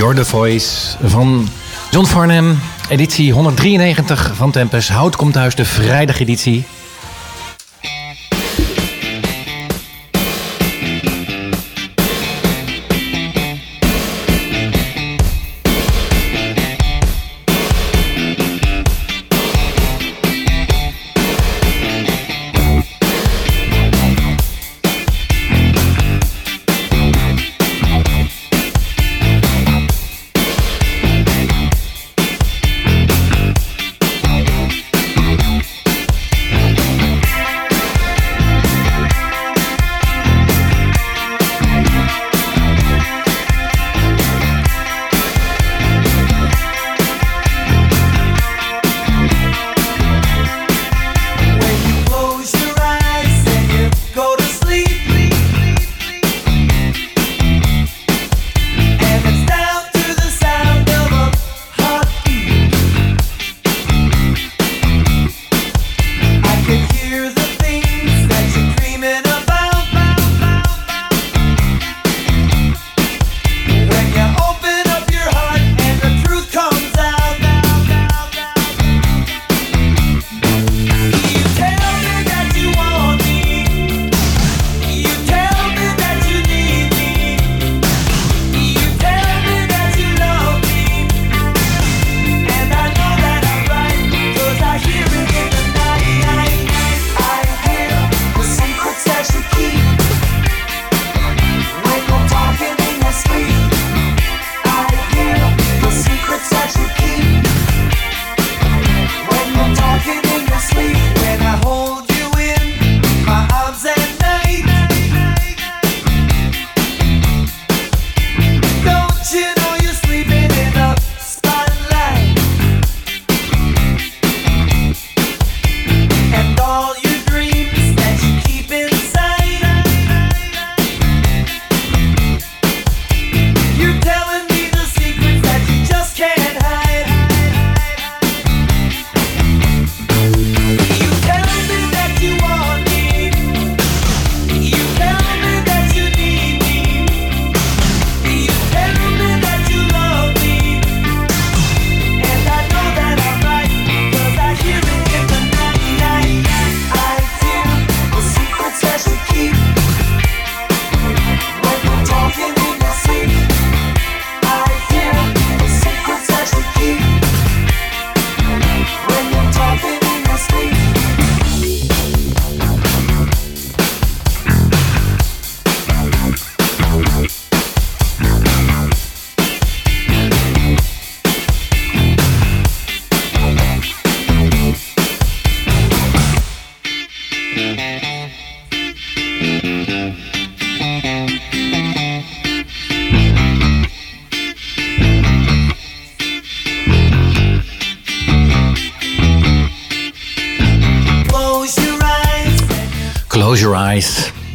You're the Voice van John Farnham. Editie 193 van Tempus. Hout komt thuis, de vrijdageditie.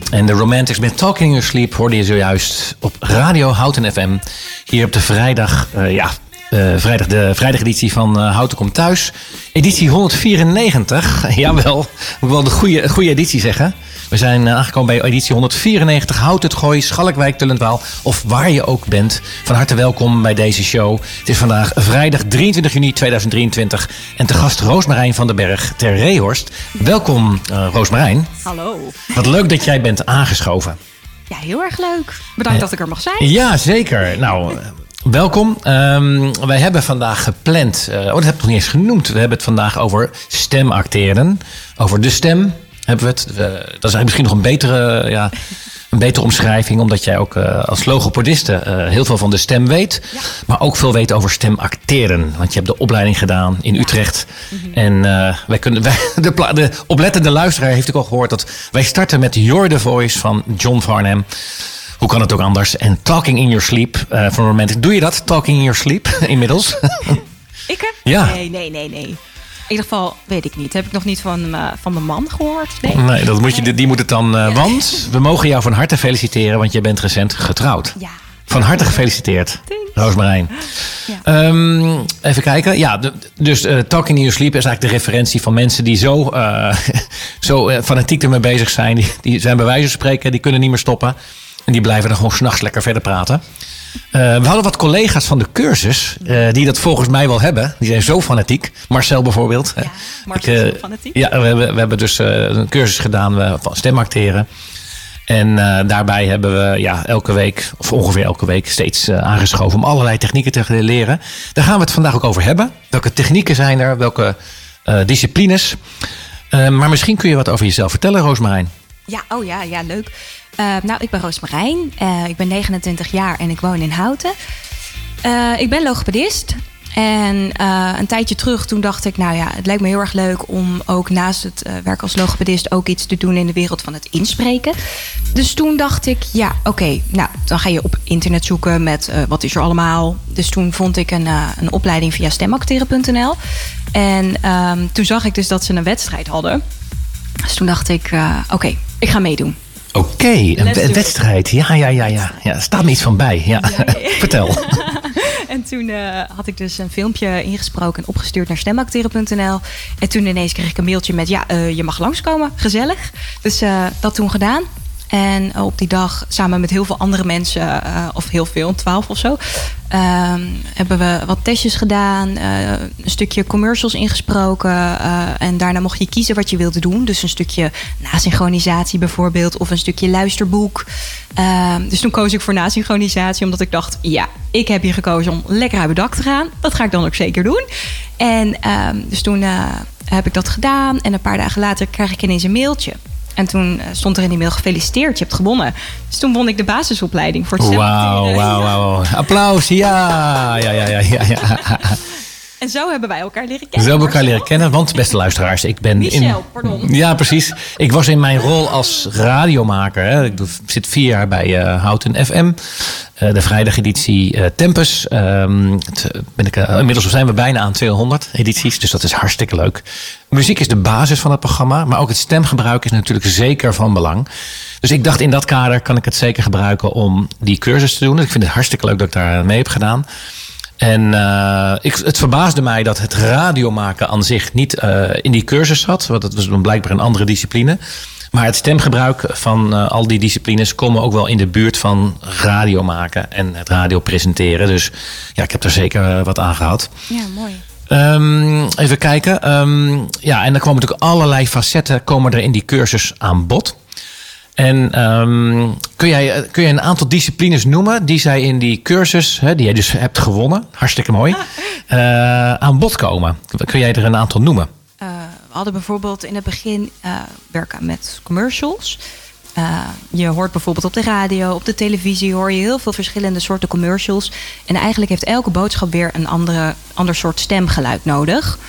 En de Romantics met Talking in Your Sleep hoorde je zojuist op Radio Houten FM. Hier op de vrijdag, uh, ja, uh, vrijdag de vrijdageditie van uh, Houten Komt Thuis. Editie 194. Jawel, moet wel de goede, goede editie zeggen. We zijn aangekomen bij editie 194. Hout het Gooi, Schalkwijk, Tullendwaal of waar je ook bent. Van harte welkom bij deze show. Het is vandaag vrijdag 23 juni 2023. En te gast Roosmarijn van den Berg ter Reehorst. Welkom uh, Roosmarijn. Hallo. Wat leuk dat jij bent aangeschoven. Ja, heel erg leuk. Bedankt dat ik er mag zijn. Ja, zeker. Nou... Welkom. Um, wij hebben vandaag gepland. Uh, oh, dat heb ik nog niet eens genoemd. We hebben het vandaag over stemacteren. Over de stem hebben we het. Uh, dat is eigenlijk misschien nog een betere, ja, een betere omschrijving, omdat jij ook uh, als logopediste uh, heel veel van de stem weet, ja. maar ook veel weet over stemacteren. Want je hebt de opleiding gedaan in ja. Utrecht. Mm -hmm. En wij kunnen, wij, de, de, oplettende luisteraar heeft ook al gehoord dat wij starten met You're the Voice van John Farnham. Hoe kan het ook anders? En Talking in Your Sleep van Romantic. Doe je dat, Talking in Your Sleep, inmiddels? Ik heb? Ja. Nee, nee, nee, nee. In ieder geval weet ik niet. Heb ik nog niet van, uh, van mijn man gehoord? Nee, nee dat moet je, die moet het dan. Uh, want we mogen jou van harte feliciteren, want je bent recent getrouwd. Ja. Van harte gefeliciteerd, Roosmarijn. Ja. Um, even kijken. Ja, dus uh, Talking in Your Sleep is eigenlijk de referentie van mensen die zo, zo fanatiek ermee bezig zijn. Die, die zijn bij wijze van spreken, die kunnen niet meer stoppen. En die blijven dan gewoon s'nachts lekker verder praten. We hadden wat collega's van de cursus uh, die dat volgens mij wel hebben. Die zijn zo fanatiek. Marcel bijvoorbeeld. Ja, Marcel is fanatiek. Ja, we hebben, we hebben dus een cursus gedaan van stemacteren. En daarbij hebben we ja, elke week, of ongeveer elke week, steeds aangeschoven om allerlei technieken te leren. Daar gaan we het vandaag ook over hebben. Welke technieken zijn er? Welke disciplines? maar misschien kun je wat over jezelf vertellen, Roosmarijn. Ja, oh ja, ja, leuk. Uh, nou, ik ben Roosmarijn. Uh, ik ben 29 jaar en ik woon in Houten. Uh, ik ben logopedist. En een tijdje terug toen dacht ik, nou ja, het lijkt me heel erg leuk om ook naast het werk als logopedist ook iets te doen in de wereld van het inspreken. Dus toen dacht ik, ja, oké, nou dan ga je op internet zoeken met wat is er allemaal. Dus toen vond ik een, een opleiding via stemacteren.nl. En um, toen zag ik dus dat ze een wedstrijd hadden. Dus toen dacht ik, oké, ik ga meedoen. Oké, een wedstrijd. Ja, ja, ja, ja. ja. Er staat me iets van bij. Ja. Vertel. en toen uh, had ik dus een filmpje ingesproken en opgestuurd naar stemacteren.nl. En toen ineens kreeg ik een mailtje met: Ja, uh, je mag langskomen. Gezellig. Dus uh, dat toen gedaan. En op die dag, samen met heel veel andere mensen, uh, of heel veel, twaalf of zo, uh, hebben we wat testjes gedaan, uh, een stukje commercials ingesproken. Uh, en daarna mocht je kiezen wat je wilde doen. Dus een stukje nasynchronisatie bijvoorbeeld, of een stukje luisterboek. Ehm, dus toen koos ik voor nasynchronisatie, omdat ik dacht: ja, ik heb hier gekozen om lekker uit mijn dak te gaan. Dat ga ik dan ook zeker doen. En ehm, dus toen heb ik dat gedaan. En een paar dagen later krijg ik ineens een mailtje. En toen eh, stond er in die mail gefeliciteerd, je hebt gewonnen. Dus toen won ik de basisopleiding voor het Wauw, wauw, wauw. Applaus, ja, ja, ja, ja, ja. En zo hebben wij elkaar leren kennen. Zo hebben we elkaar leren kennen, want beste luisteraars, ik ben Michel, in... pardon. Ja, precies. Ik was in mijn rol als radiomaker. Hè. Ik zit vier jaar bij uh, Houten FM. Uh, de vrijdageditie uh, Tempus. Um, ben ik, inmiddels zijn we bijna aan 200 edities, dus dat is hartstikke leuk. Muziek is de basis van het programma, maar ook het stemgebruik is natuurlijk zeker van belang. Dus ik dacht in dat kader kan ik het zeker gebruiken om die cursus te doen. Dus ik vind het hartstikke leuk dat ik daar mee heb gedaan. En uh, ik, het verbaasde mij dat het radiomaken aan zich niet uh, in die cursus zat. Want dat was dan blijkbaar een andere discipline. Maar het stemgebruik van uh, al die disciplines komen ook wel in de buurt van radio maken en het radio presenteren. Dus ja, ik heb er zeker wat aan gehad. Ja, mooi. Um, even kijken. Um, ja, en dan komen natuurlijk allerlei facetten komen er in die cursus aan bod. En um, kun, jij, kun jij een aantal disciplines noemen die zij in die cursus, hè, die jij dus hebt gewonnen, hartstikke mooi, uh, aan bod komen? Kun jij er een aantal noemen? Uh, we hadden bijvoorbeeld in het begin uh, werken met commercials. je hoort bijvoorbeeld op de radio, op de televisie hoor je heel veel verschillende soorten commercials. En eigenlijk heeft elke boodschap weer een andere, ander soort stemgeluid nodig.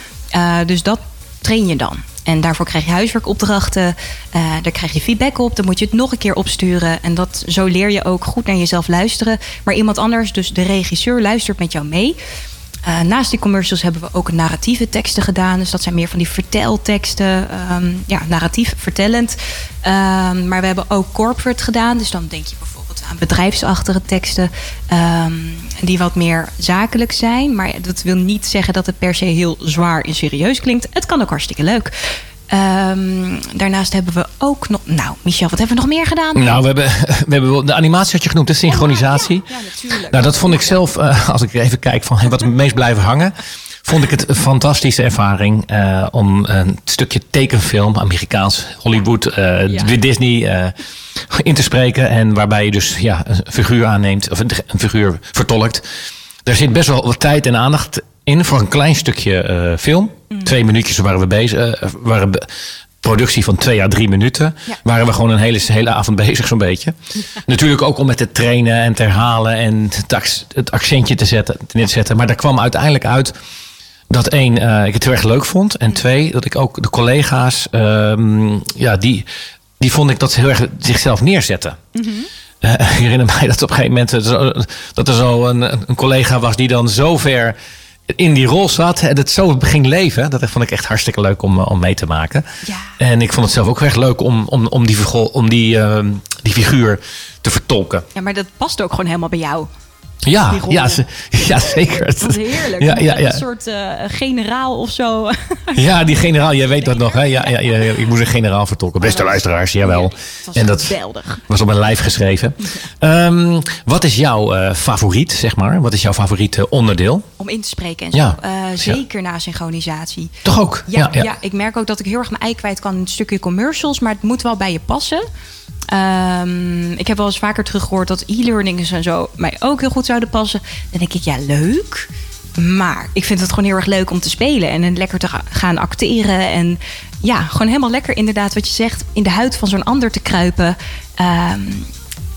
dus dat train je dan. En daarvoor krijg je huiswerkopdrachten. Uh, daar krijg je feedback op. Dan moet je het nog een keer opsturen. En dat, zo leer je ook goed naar jezelf luisteren. Maar iemand anders, dus de regisseur, luistert met jou mee. Uh, naast die commercials hebben we ook narratieve teksten gedaan. Dus dat zijn meer van die vertelteksten. Um, ja, narratief, vertellend. Um, maar we hebben ook corporate gedaan. Dus dan denk je bijvoorbeeld bedrijfsachtige teksten. Um, die wat meer zakelijk zijn. Maar dat wil niet zeggen dat het per se heel zwaar en serieus klinkt. Het kan ook hartstikke leuk. Um, daarnaast hebben we ook nog. Nou, Michel, wat hebben we nog meer gedaan? Nou, we hebben, we hebben de animatie had je genoemd, de synchronisatie. Ja, ja, natuurlijk. Nou, dat vond ik zelf, uh, als ik even kijk van wat het meest blijven hangen. Vond ik het een fantastische ervaring uh, om een stukje tekenfilm, Amerikaans, Hollywood, uh, ja. Disney in te spreken. En waarbij je dus ja, een figuur aanneemt, of een, een figuur vertolkt. Daar zit best wel wat tijd en aandacht in voor een klein stukje film. Mm. Twee minuutjes waren we bezig. Waren be productie van twee à drie minuten. Ja. Waren we gewoon een hele, hele avond bezig, zo'n beetje. Ja. Natuurlijk ook om met te trainen en te herhalen en het, het accentje te zetten, te zetten. Maar daar kwam uiteindelijk uit dat één, uh, ik het heel erg leuk vond. En twee, dat ik ook de collega's, um, ja, die, die vond ik dat ze heel erg zichzelf neerzetten. Mm -hmm. uh, ik herinner mij dat op een gegeven moment dat er zo een, een collega was die dan zo ver in die rol zat en het zo ging leven. Dat vond ik echt hartstikke leuk om, om mee te maken. Ja. En ik vond het zelf ook echt leuk om, om, om, die, om die, uh, die figuur te vertolken. Ja, maar dat past ook gewoon helemaal bij jou. Ja, ja, ja, zeker. Dat was heerlijk. Ja, ja, ja. Een soort eh, generaal of zo. Ja, die generaal, jij weet dat nog, hè? Ja, ja, ja, ik moest een generaal vertolken. Beste luisteraars, jawel. Het was En dat geweldig. was op mijn lijf geschreven. Ehm, wat is jouw eh, favoriet, zeg maar? Wat is jouw favoriete onderdeel? Om in te spreken en zo. Ja. Eh, zeker na synchronisatie. Toch ook? Ja, ja. ik merk ook dat ik heel erg mijn ei kwijt kan in een stukje commercials, maar het moet wel bij je passen. Ehm, ik heb wel eens vaker teruggehoord dat e-learnings en zo mij ook heel goed zouden passen. Dan denk ik, ja, leuk. Maar ik vind het gewoon heel erg leuk om te spelen en lekker te ga- gaan acteren. En ja, gewoon helemaal lekker inderdaad wat je zegt, in de huid van zo'n ander te kruipen. Ehm,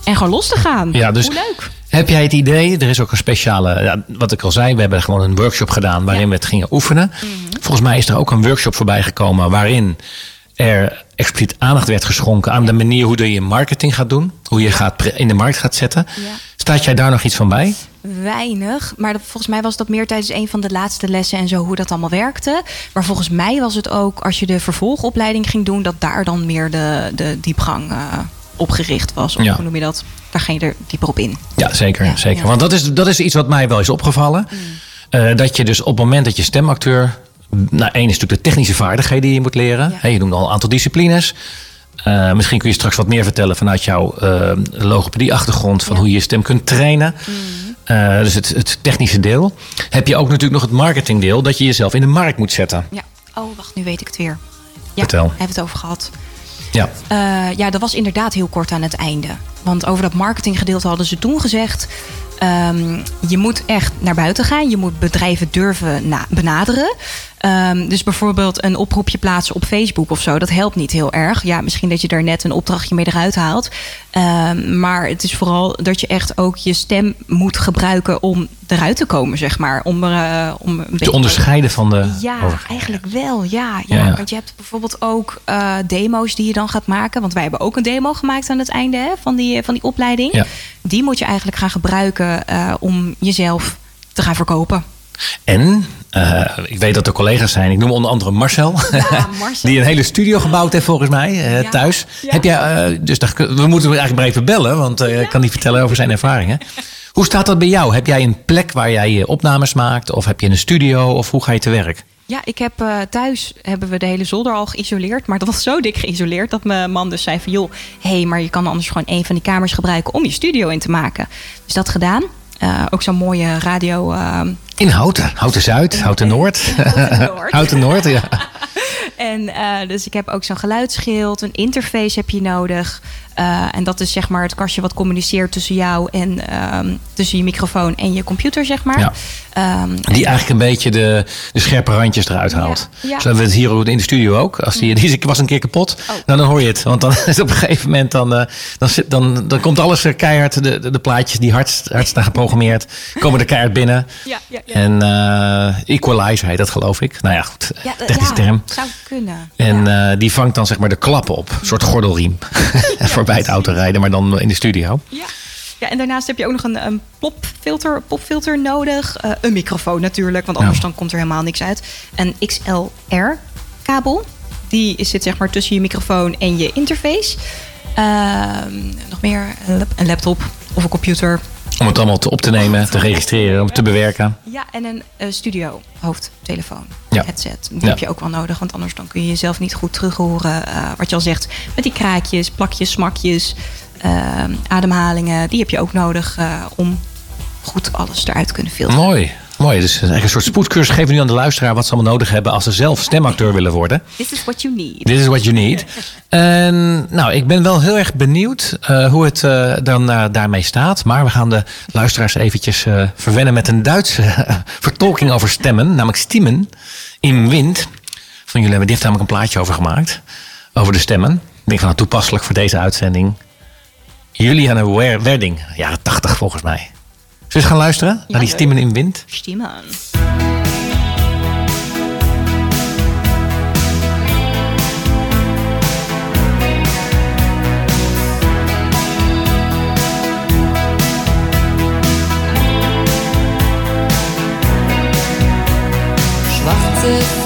en gewoon los te gaan. Ja, dus Hoe leuk. Heb jij het idee, er is ook een speciale, ja, wat ik al zei, we hebben gewoon een workshop gedaan waarin Ja. Mhm. we het gingen oefenen. Volgens mij is er ook een workshop voorbij gekomen waarin er expliciet aandacht werd geschonken aan de manier hoe je je marketing gaat doen, hoe je gaat in de markt gaat zetten. Ja. Staat jij daar nog iets van bij? Weinig, maar dat, volgens mij was dat meer tijdens een van de laatste lessen en zo hoe dat allemaal werkte. Maar volgens mij was het ook als je de vervolgopleiding ging doen, dat daar dan meer de, de diepgang eh, op gericht was. Of Ja. hoe noem je dat? Daar ging je er dieper op in. Ja, zeker. Ja, zeker. Want dat is, dat is iets wat mij wel is opgevallen. Eh, dat je dus op het moment dat je stemacteur. Nou, één is natuurlijk de technische vaardigheden die je moet leren. Ja. Je noemde al een aantal disciplines. Eh, misschien kun je straks wat meer vertellen vanuit jouw eh, logopedie-achtergrond. van Ja. hoe je je stem kunt trainen. Eh, dus het, het technische deel. Heb je ook natuurlijk nog het marketingdeel. dat je jezelf in de markt moet zetten. Ja. Oh, wacht, nu weet ik het weer. Ja, Vertel. hebben we het over gehad. Ja. Ja, dat was inderdaad heel kort aan het einde. Want over dat marketinggedeelte hadden ze toen gezegd... ehm, je moet echt naar buiten gaan. Je moet bedrijven durven na- benaderen. Ehm, dus bijvoorbeeld een oproepje plaatsen op Facebook of zo. Dat helpt niet heel erg. Ja, misschien dat je daar net een opdrachtje mee eruit haalt. Ehm, maar het is vooral dat je echt ook je stem moet gebruiken... om eruit te komen, zeg maar. Om, eh, om een Te onderscheiden van de. ja, eigenlijk wel. Ja, ja. Want je hebt bijvoorbeeld ook eh, demo's die je dan gaat maken. Want wij hebben ook een demo gemaakt aan het einde hè, van, die, van die opleiding. Ja. Die moet je eigenlijk gaan gebruiken eh, om jezelf te gaan verkopen. En eh, ik weet dat er collega's zijn. Ik noem onder andere Marcel. Marcel. Die een hele studio gebouwd heeft volgens mij eh, Ja. thuis. Ja. Heb jij, eh, dus daar, we moeten hem eigenlijk maar even bellen. Want ik kan niet vertellen over zijn ervaringen. Hoe staat dat bij jou? Heb jij een plek waar jij je opnames maakt? Of heb je een studio? Of hoe ga je te werk? Ja, ik heb thuis hebben we de hele zolder al geïsoleerd. Maar dat was zo dik geïsoleerd dat mijn man dus zei van... joh, hé, hey, maar je kan anders gewoon een van die kamers gebruiken om je studio in te maken. Dus dat gedaan. Eh, ook zo'n mooie radio... eh, In Houten. Houten Zuid, Houten Noord. Houten Noord. Houten Noord, ja. En eh, dus ik heb ook zo'n geluidsschild, een interface heb je nodig. En dat is zeg maar het kastje wat communiceert tussen jou en ehm, tussen je microfoon en je computer, zeg maar. Ja. Ehm, Die eigenlijk een beetje de, de scherpe randjes eruit haalt. Ja, ja. Zo hebben we het hier in de studio ook. Als die, die was een keer kapot, Oh. nou, dan hoor je het. Want dan is op een gegeven moment, dan, eh, dan, zit, dan, dan komt alles er keihard. De, de, de plaatjes die hard, hard staan geprogrammeerd, komen er keihard binnen. ja, ja, ja. En eh equalizer heet dat geloof ik. Nou ja, goed. ja, eh, technische ja, term. zou kunnen. En die vangt dan zeg maar de klappen op. Een soort gordelriem. Voorbij het autorijden, maar dan in de studio. ja. Ja, en daarnaast heb je ook nog een, een popfilter, popfilter nodig. Eh, een microfoon natuurlijk, want anders dan komt er helemaal niks uit. Een XLR-kabel. Die zit zeg maar tussen je microfoon en je interface. Ehm, nog meer, een lap- een laptop of een computer. Om het allemaal te op te nemen, te registreren, om te bewerken. Ja, en een eh, studio hoofdtelefoon. Ja. Headset. Die Ja. heb je ook wel nodig, want anders dan kun je jezelf niet goed terug horen. eh, wat je al zegt, met die kraakjes, plakjes, smakjes, eh, ademhalingen. Die heb je ook nodig eh, om goed alles eruit te kunnen filteren. Mooi. Mooi. Dus eigenlijk een soort spoedcursus geven we nu aan de luisteraar wat ze allemaal nodig hebben als ze zelf stemacteur willen worden. This is what you need. This is what you need. En nou, ik ben wel heel erg benieuwd eh, hoe het eh, dan eh, daarmee staat. Maar we gaan de luisteraars eventjes eh, verwennen met een Duitse eh, vertolking over stemmen. Namelijk stemmen in wind. Van jullie hebben die heeft namelijk een plaatje over gemaakt. Over de stemmen. Ik denk van nou, toepasselijk voor deze uitzending. Juliane Wer- Werding, jaren 80 volgens mij. Zullen we eens gaan luisteren naar die stemmen in wind? Stimmen. Schwarze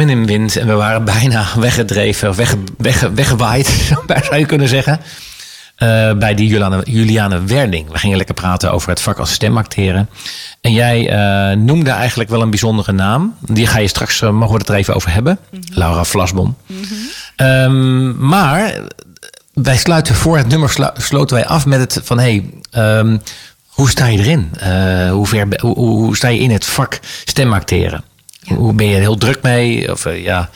in wind en we waren bijna weggedreven, of wegge, wegge, weggewaaid, zou je kunnen zeggen. eh, bij die Juliane, Juliane Werding. We gingen lekker praten over het vak als stemacteren. En jij eh, noemde eigenlijk wel een bijzondere naam. Die ga je straks, eh, mogen we het er even over hebben. Laura Vlasbom. Ehm, maar wij sluiten voor het nummer sloten wij af met het van hey, ehm, hoe sta je erin? Hoe, ver, hoe, hoe sta je in het vak stemacteren? Ja. Hoe ben je er heel druk mee? Of, eh, ja.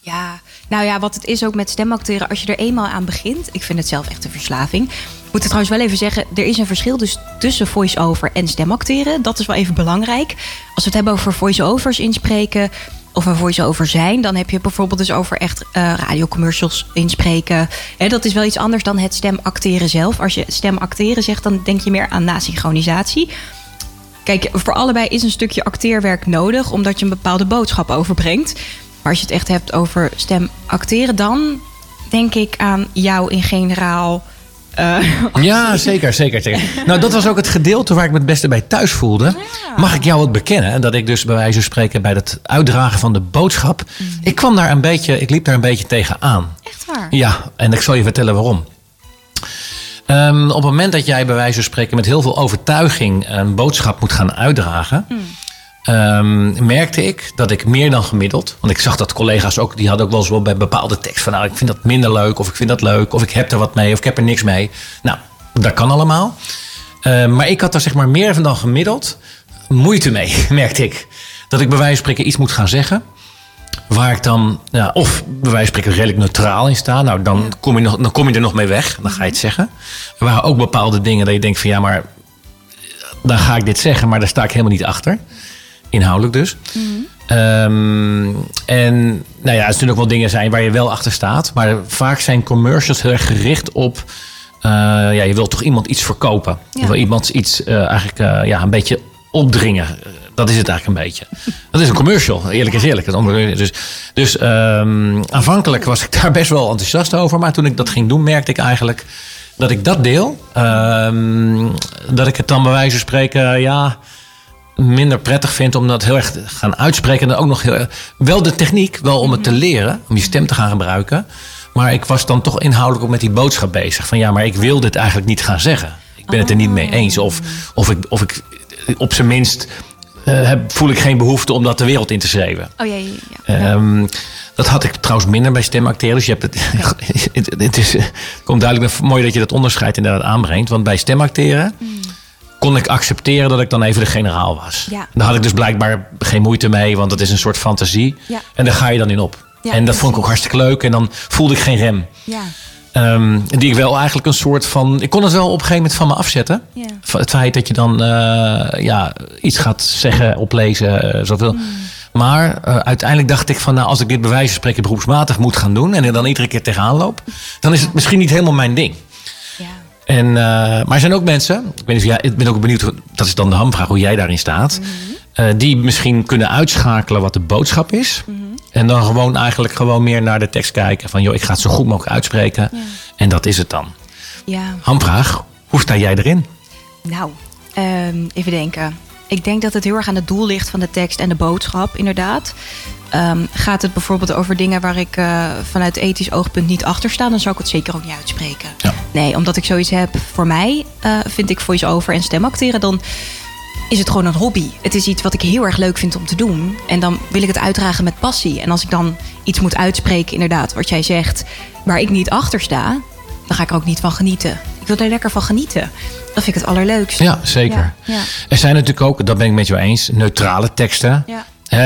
Ja, nou ja, wat het is ook met stemacteren, als je er eenmaal aan begint, ik vind het zelf echt een verslaving. Ik moet het trouwens wel even zeggen, er is een verschil dus tussen voice-over en stemacteren. Dat is wel even belangrijk. Als we het hebben over voice-overs inspreken of een voice-over zijn, dan heb je bijvoorbeeld dus over echt eh, radiocommercials inspreken. Hè, dat is wel iets anders dan het stemacteren zelf. Als je stemacteren zegt, dan denk je meer aan nasynchronisatie. Kijk, voor allebei is een stukje acteerwerk nodig, omdat je een bepaalde boodschap overbrengt. Maar als je het echt hebt over stem acteren, dan denk ik aan jou in generaal. eh, ja, zeker, zeker, zeker. Nou, dat was ook het gedeelte waar ik me het beste bij thuis voelde. Mag ik jou wat bekennen? En dat ik dus bij wijze van spreken bij het uitdragen van de boodschap... Ik kwam daar een beetje, ik liep daar een beetje tegenaan. echt waar. Ja, en ik zal je vertellen waarom. Ehm, op het moment dat jij bij wijze van spreken met heel veel overtuiging een boodschap moet gaan uitdragen, ehm, merkte ik dat ik meer dan gemiddeld, want ik zag dat collega's ook, die hadden ook wel eens wel bij bepaalde tekst van, nou, ik vind dat minder leuk, of ik vind dat leuk, of ik heb er wat mee, of ik heb er niks mee. Nou, dat kan allemaal. Ehm, maar ik had daar zeg maar meer dan gemiddeld moeite mee, merkte ik. Dat ik bij wijze van spreken iets moet gaan zeggen. Waar ik dan, ja, of bij wijze van spreken redelijk neutraal in sta. Nou, dan kom, je nog, dan kom je er nog mee weg. Dan ga je het zeggen. Er waren ook bepaalde dingen dat je denkt van ja, maar dan ga ik dit zeggen, maar daar sta ik helemaal niet achter. Inhoudelijk dus. Ehm, en nou ja, er ook wel dingen zijn waar je wel achter staat. Maar vaak zijn commercials heel erg gericht op. eh, ja, je wilt toch iemand iets verkopen. Ja. Je wil iemand iets eh, eigenlijk eh, ja, een beetje opdringen. Dat is het eigenlijk een beetje. Dat is een commercial, eerlijk is eerlijk. Dus, dus ehm, aanvankelijk was ik daar best wel enthousiast over. Maar toen ik dat ging doen, merkte ik eigenlijk dat ik dat deel. ehm, dat ik het dan bij wijze van spreken, ja, minder prettig vind om dat heel erg te gaan uitspreken. En ook nog heel, wel de techniek, wel om het te leren, om je stem te gaan gebruiken. Maar ik was dan toch inhoudelijk ook met die boodschap bezig. Van ja, maar ik wil dit eigenlijk niet gaan zeggen. Ik ben het er niet mee eens. Of, of, ik, of ik op zijn minst heb, voel ik geen behoefte om dat de wereld in te schreeuwen. Oh ja, ja. Ehm, dat had ik trouwens minder bij stemacteren. Dus je hebt het, het, het is, het komt duidelijk mooi dat je dat onderscheid inderdaad aanbrengt. Want bij stemacteren kon ik accepteren dat ik dan even de generaal was. Ja. Daar had ik dus blijkbaar geen moeite mee, want dat is een soort fantasie. Ja. En daar ga je dan in op. Ja, en dat vond ik ook hartstikke leuk. En dan voelde ik geen rem. ja. Ehm, die ik wel eigenlijk een soort van. Ik kon het wel op een gegeven moment van me afzetten. Ja. Van Het feit dat je dan eh, ja, iets gaat zeggen, oplezen, eh, zoveel. Mm. Maar eh, uiteindelijk dacht ik van, nou, als ik dit bij wijze van spreken beroepsmatig moet gaan doen en er dan iedere keer tegenaan loop, dan is het misschien niet helemaal mijn ding. Ja. En, maar er zijn ook mensen, ik, weet niet jij, ik ben ook benieuwd, dat is dan de hamvraag, hoe jij daarin staat. eh, die misschien kunnen uitschakelen wat de boodschap is. En dan gewoon eigenlijk gewoon meer naar de tekst kijken. Van joh, ik ga het zo goed mogelijk uitspreken. En dat is het dan. ja. Hamvraag, hoe sta jij erin? Nou, ehm, even denken. Ik denk dat het heel erg aan het doel ligt van de tekst en de boodschap, inderdaad. Ehm, gaat het bijvoorbeeld over dingen waar ik eh, vanuit ethisch oogpunt niet achter sta, dan zou ik het zeker ook niet uitspreken. Ja. Nee, omdat ik zoiets heb, voor mij eh, vind ik voice-over en stemacteren, dan is het gewoon een hobby. Het is iets wat ik heel erg leuk vind om te doen. En dan wil ik het uitdragen met passie. En als ik dan iets moet uitspreken, inderdaad, wat jij zegt, waar ik niet achter sta, dan ga ik er ook niet van genieten. Ik wil er lekker van genieten. Dat vind ik het allerleukst. Ja, zeker. Ja, ja. Er zijn natuurlijk ook, dat ben ik met je eens, neutrale teksten. Ja.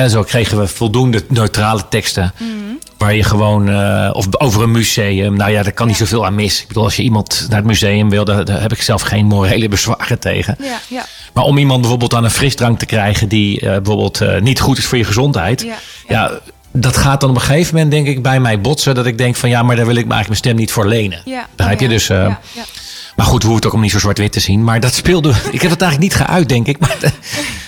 Zo kregen we voldoende neutrale teksten. Mhm. Waar je gewoon, eh, of over een museum, nou ja, daar kan niet zoveel aan mis. Ik bedoel, als je iemand naar het museum wil, daar, daar heb ik zelf geen morele bezwaren tegen. Ja, ja. Maar om iemand bijvoorbeeld aan een frisdrank te krijgen die eh, bijvoorbeeld eh, niet goed is voor je gezondheid. Ja, Ja, dat gaat dan op een gegeven moment denk ik bij mij botsen. Dat ik denk van ja, maar daar wil ik me eigenlijk mijn stem niet voor lenen. ja. Begrijp je? Oh, ja. Dus, Ja, ja. Maar goed, hoeven het ook om niet zo zwart-wit te zien. Maar dat speelde. Ik heb het eigenlijk niet geuit, denk ik.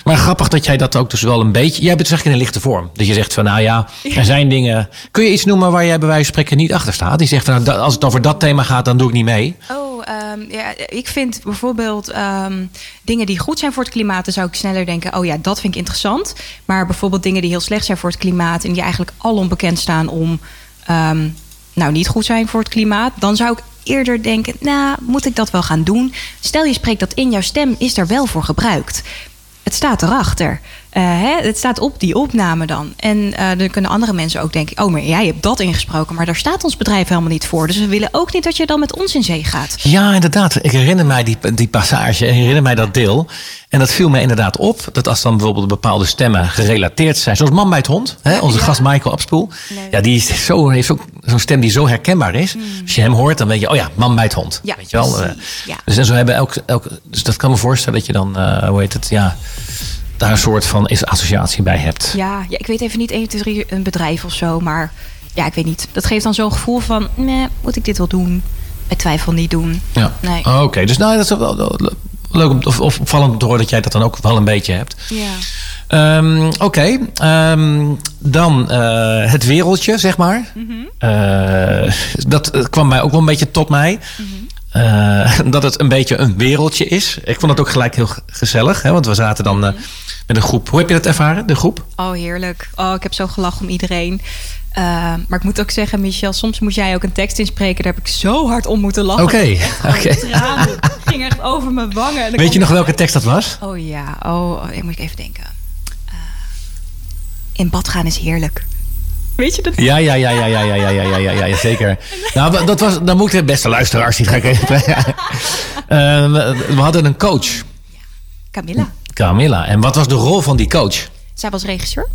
Maar, grappig dat jij dat ook dus wel een beetje. Jij het zeg ik in een lichte vorm. Dat je zegt van nou ja, er zijn dingen. Kun je iets noemen waar jij bij wijze van spreken niet achter staat? Die zegt van nou, als het over dat thema gaat, dan doe ik niet mee. Oh, ehm, ja, ik vind bijvoorbeeld ehm, dingen die goed zijn voor het klimaat, dan zou ik sneller denken: oh ja, dat vind ik interessant. Maar bijvoorbeeld dingen die heel slecht zijn voor het klimaat en die eigenlijk al onbekend staan om ehm, nou niet goed zijn voor het klimaat, dan zou ik eerder denken: nou, moet ik dat wel gaan doen? Stel je spreekt dat in, jouw stem is er wel voor gebruikt. Het staat erachter. Eh, hè? Het staat op die opname dan. En eh, dan kunnen andere mensen ook denken: oh, maar jij hebt dat ingesproken, maar daar staat ons bedrijf helemaal niet voor. Dus we willen ook niet dat je dan met ons in zee gaat. Ja, inderdaad. Ik herinner mij die, die passage. Ik herinner mij dat deel. En dat viel me inderdaad op. Dat als dan bijvoorbeeld bepaalde stemmen gerelateerd zijn. Zoals Man bij het Hond. Hè? Onze Ja. gast Michael Abspoel. Leuk. Ja, die is zo, heeft zo- zo'n stem die zo herkenbaar is. Als je hem hoort, dan weet je, oh ja, Man bij het Hond. Ja, weet je wel? Eh, Ja. Dus, en zo hebben elk, elk, dus dat kan me voorstellen dat je dan, hoe heet het, ja, daar een soort van is associatie bij hebt. Ja, ja, ik weet even niet 1, 2, 3 een bedrijf of zo, maar ja, ik weet niet. Dat geeft dan zo'n gevoel van, meh, moet ik dit wel doen? Bij twijfel niet doen. Ja. Nee. Oh, Oké, dus nou, dat is wel, leuk om, of, of opvallend om te horen dat jij dat dan ook wel een beetje hebt. Ja. Ehm, Oké, ehm, dan eh, het wereldje, zeg maar. Eh, dat eh, kwam mij ook wel een beetje tot mij. Eh, dat het een beetje een wereldje is. Ik vond het ook gelijk heel gezellig, hè, want we zaten dan eh, met een groep. Hoe heb je dat ervaren, de groep? Oh, heerlijk. Oh, ik heb zo gelachen om iedereen. Eh, maar ik moet ook zeggen, Michel, soms moet jij ook een tekst inspreken. Daar heb ik zo hard om moeten lachen. Oké, oké. Tranen gingen echt over mijn wangen. Weet je nog welke tekst dat was? Oh ja, oh, oh, ik moet even denken. In bad gaan is heerlijk. Weet je dat? Ja, ja, ja, ja, ja, ja, ja, ja, ja, ja, ja, zeker. Nou, dat was, dan moeten beste luisteraars die ga ik even. Ehm, we hadden een coach, Camilla. Camilla. En wat was de rol van die coach? Zij was regisseur.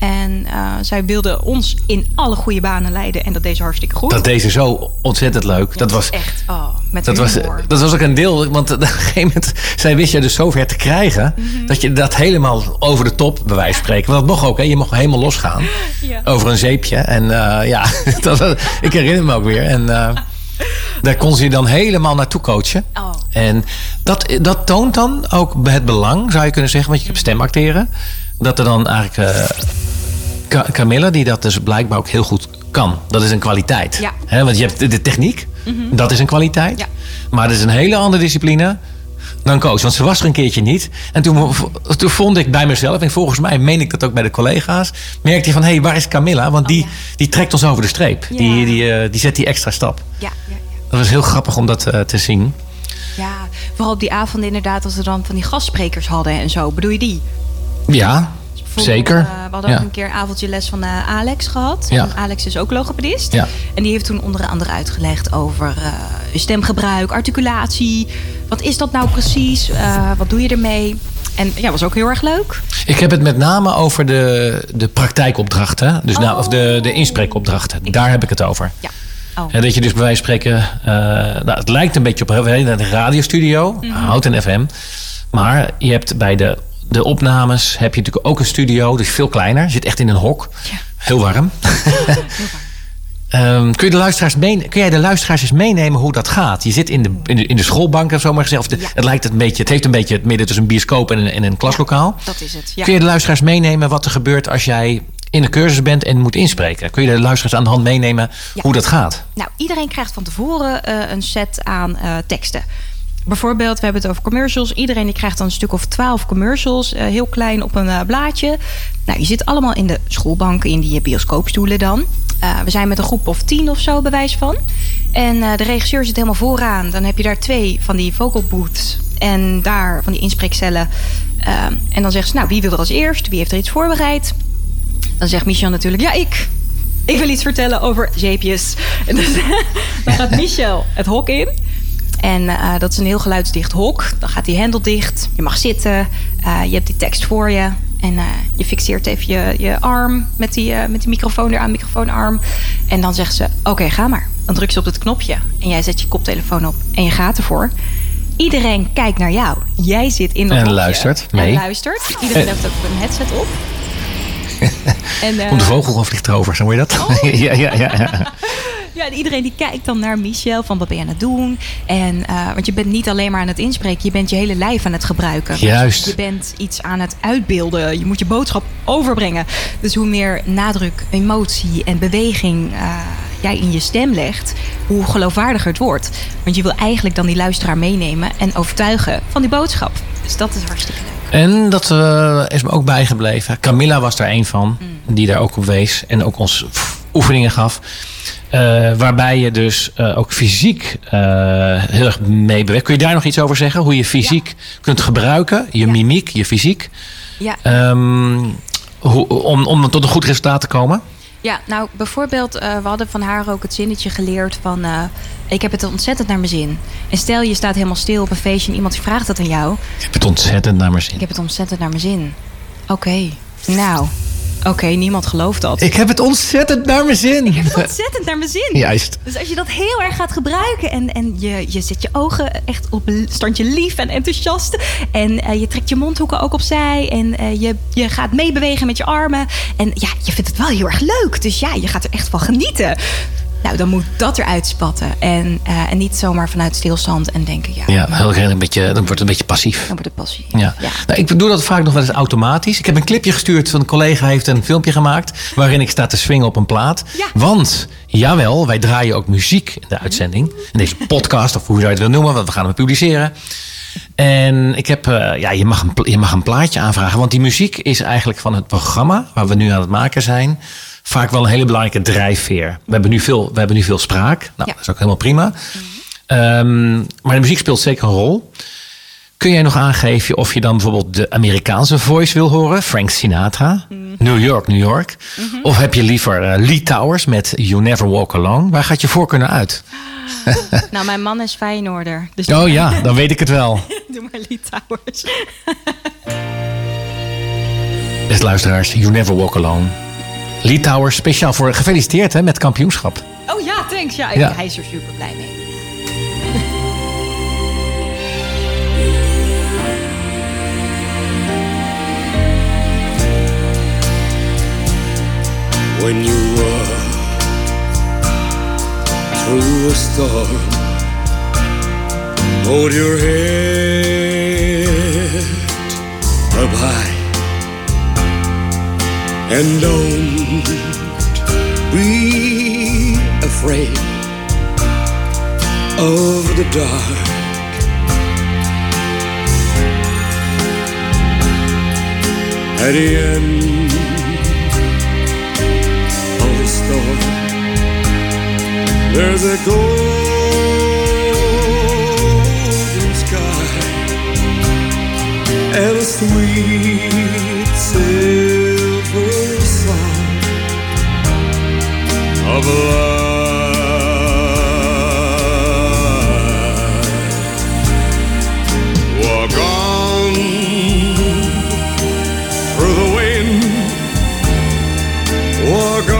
En eh, zij wilde ons in alle goede banen leiden. En dat deed ze hartstikke goed. Dat deed ze zo ontzettend leuk. Dat was, echt, oh, met dat was, dat was ook een deel, want op een gegeven moment, zij wist je dus zover te krijgen, Mhm. dat je dat helemaal over de top, bij wijze van spreken. Want dat mocht ook, hè? je mocht helemaal losgaan Ja. over een zeepje. En eh, ja, dat, was- ik herinner me ook weer. En eh, daar kon ze je dan helemaal naartoe coachen. Oh. En dat, dat toont dan ook het belang, zou je kunnen zeggen, want je hebt stemacteren. Dat er dan eigenlijk Camilla, die dat dus blijkbaar ook heel goed kan. Dat is een kwaliteit. Ja. Want je hebt de, techniek, dat is een kwaliteit. Ja. Maar dat is een hele andere discipline dan coach. Want ze was er een keertje niet. En toen, toen vond ik bij mezelf, en volgens mij meen ik dat ook bij de collega's, merkte je van, hé, hey, waar is Camilla? Want die, ja. die trekt ons over de streep. Ja. Die, die, eh, die zet die extra stap. Ja, ja, ja. Dat was heel grappig om dat eh, te zien. ja, vooral op die avonden inderdaad, als we dan van die gastsprekers hadden en zo. Bedoel je die? Ja, zeker. eh, we hadden ja. ook een keer een avondje les van eh, Alex gehad. Ja. En Alex is ook logopedist. Ja. En die heeft toen onder andere uitgelegd over eh, stemgebruik, articulatie. Wat is dat nou precies? Wat doe je ermee? En ja, was ook heel erg leuk. Ik heb het met name over de, de praktijkopdrachten. Dus nou, of de, de inspreekopdrachten. Daar heb ik het over. Ja. Oh. En dat je dus bij wijze van spreken... nou, het lijkt een beetje op een radiostudio. Mhm. Houten FM. Maar je hebt bij de, de opnames heb je natuurlijk ook een studio. Dus veel kleiner. Je zit echt in een hok. Ja. Heel warm. Ehm, kun, je de luisteraars meen- kun jij de luisteraars eens meenemen hoe dat gaat? Je zit in de, in de, in de schoolbank of zo maar gezegd. Ja. het, lijkt het, een beetje, het heeft een beetje het midden tussen een bioscoop en een, en een klaslokaal. Dat is het. Ja. Kun je de luisteraars meenemen wat er gebeurt als jij in de cursus bent en moet inspreken? Kun je de luisteraars aan de hand meenemen Ja. hoe dat gaat? Nou, iedereen krijgt van tevoren eh, een set aan eh, teksten. Bijvoorbeeld, we hebben het over commercials. Iedereen die krijgt dan een stuk of twaalf commercials, eh, heel klein op een eh, blaadje. Nou, je zit allemaal in de schoolbanken, in die eh, bioscoopstoelen dan. We zijn met een groep of tien of zo, bewijs van. En de regisseur zit helemaal vooraan. Dan heb je daar twee van die vocal booths. En daar van die inspreekcellen. En dan zegt ze, nou, wie wil er als eerst? Wie heeft er iets voorbereid? Dan zegt Michel natuurlijk, ja, ik. Ik wil iets vertellen over zeepjes. En dus, dan gaat Michel het hok in. En eh, dat is een heel geluidsdicht hok. Dan gaat die hendel dicht. Je mag zitten. Eh, je hebt die tekst voor je. En eh, je fixeert even je, je arm met die, met die microfoon eraan, microfoonarm. En dan zegt ze, oké, ga maar. Dan druk je op het knopje. En jij zet je koptelefoon op. En je gaat ervoor. Iedereen kijkt naar jou. Jij zit in dat En luistert mee. En luistert. Iedereen heeft ook een headset op. en, Komt de vogel of vliegt erover, zo je dat? Oh. ja, ja, ja, ja. ja, en iedereen die kijkt dan naar Michel van wat ben je aan het doen? En, eh, want je bent niet alleen maar aan het inspreken, je bent je hele lijf aan het gebruiken. Juist. Je bent iets aan het uitbeelden. Je moet je boodschap overbrengen. Dus hoe meer nadruk, emotie en beweging eh, jij in je stem legt, hoe geloofwaardiger het wordt. Want je wil eigenlijk dan die luisteraar meenemen en overtuigen van die boodschap. Dus dat is hartstikke leuk. En dat eh, is me ook bijgebleven. Camilla was daar een van, Mm. die daar ook op wees en ook ons oefeningen gaf. Eh, waarbij je dus eh, ook fysiek eh, heel erg mee beweegt. Kun je daar nog iets over zeggen? Hoe je fysiek kunt gebruiken, je Ja. mimiek, je fysiek. Ja, Ehm, hoe, om, om tot een goed resultaat te komen? Ja, nou bijvoorbeeld, we hadden van haar ook het zinnetje geleerd van... ik heb het ontzettend naar mijn zin. En stel je staat helemaal stil op een feestje en iemand vraagt dat aan jou. Ik heb het ontzettend naar mijn zin. Ik heb het ontzettend naar mijn zin. Oké, nou, oké, niemand gelooft dat. Ik heb het ontzettend naar mijn zin. Ik heb het ontzettend naar mijn zin. Juist. Dus als je dat heel erg gaat gebruiken en, en je, je zet je ogen echt op standje lief en enthousiast. En eh, je trekt je mondhoeken ook opzij. En eh, je, je gaat meebewegen met je armen. En ja, je vindt het wel heel erg leuk. Dus ja, je gaat er echt van genieten. Nou, dan moet dat eruit spatten. En, eh, en niet zomaar vanuit stilstand en denken, ja, Ja, heel, een beetje, dan wordt het een beetje passief. dan wordt het passie. Ja. Nou, ik doe dat vaak nog wel eens automatisch. Ik heb een clipje gestuurd van een collega heeft een filmpje gemaakt waarin ik sta te swingen op een plaat. Ja. Want jawel, wij draaien ook muziek in de uitzending. In deze podcast of hoe je het willen noemen, want we gaan hem publiceren. En ik heb, eh, ja, je mag, een, je mag een plaatje aanvragen, want die muziek is eigenlijk van het programma waar we nu aan het maken zijn. Vaak wel een hele belangrijke drijfveer. We hebben nu veel, we hebben nu veel spraak. Nou, Ja. dat is ook helemaal prima. Ehm, maar de muziek speelt zeker een rol. Kun jij nog aangeven of je dan bijvoorbeeld de Amerikaanse voice wil horen? Frank Sinatra, New York, New York. Of heb je liever eh, Lee Towers met You Never Walk Alone? Waar gaat je voorkeur naar uit? Nou, mijn man is Feyenoorder. Dus Oh ja, dan weet ik het wel. doe maar Lee Towers. Beste luisteraars, You Never Walk Alone. Lee Towers, speciaal voor gefeliciteerd hè, met kampioenschap. Oh ja, thanks. Ja, Ja. hij is er super blij mee. when you walk through a storm. Hold your head up high and don't be afraid of the dark. At the end of the storm. There's a golden sky and a sweet silver of life. Walk on through the wind Walk on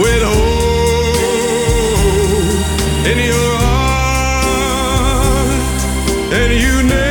with hope in your heart, and you never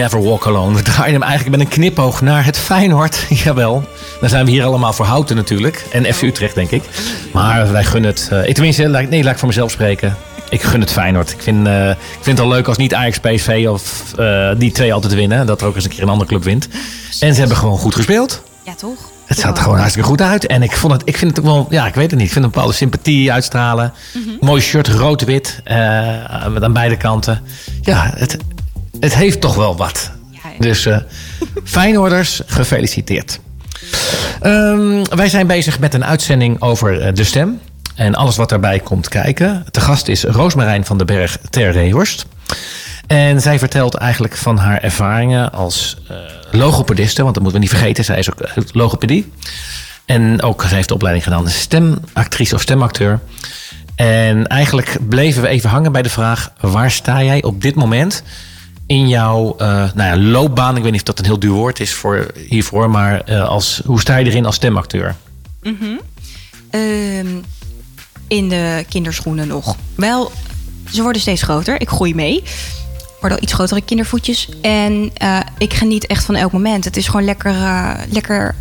Never Walk Alone. We draaien hem eigenlijk met een knipoog naar het Feyenoord. Jawel, daar zijn we hier allemaal voor houten natuurlijk. En FC Utrecht, denk ik. Maar wij gunnen het... eh, ik tenminste, laat, nee, laat ik voor mezelf spreken. Ik gun het Feyenoord. Ik vind, eh, ik vind het al leuk als niet Ajax, PSV of eh, die twee altijd winnen. Dat er ook eens een keer een andere club wint. En ze hebben gewoon goed gespeeld. Ja, toch? Het zat er gewoon hartstikke goed uit. En ik, vond het, ik vind het ook wel, ja, ik weet het niet. Ik vind een bepaalde sympathie uitstralen. Mooi shirt, rood-wit. met aan beide kanten. Ja, het, het heeft toch wel wat. Ja, Dus Feyenoorders, gefeliciteerd. Ehm, wij zijn bezig met een uitzending over eh, de stem. En alles wat daarbij komt kijken. De gast is Roosmarijn van den Berg ter Reehorst. En zij vertelt eigenlijk van haar ervaringen als eh, logopediste. Want dat moeten we niet vergeten, zij is ook logopedie. En ook, zij heeft de opleiding gedaan als stemactrice of stemacteur. En eigenlijk bleven we even hangen bij de vraag... waar sta jij op dit moment in jouw eh, nou ja, loopbaan? Ik weet niet of dat een heel duur woord is voor, hiervoor... maar eh, als, hoe sta je erin als stemacteur? Ehm, in de kinderschoenen nog. Wel, ze worden steeds groter. Ik groei mee. Worden al iets grotere kindervoetjes. En eh, ik geniet echt van elk moment. Het is gewoon lekker, lekker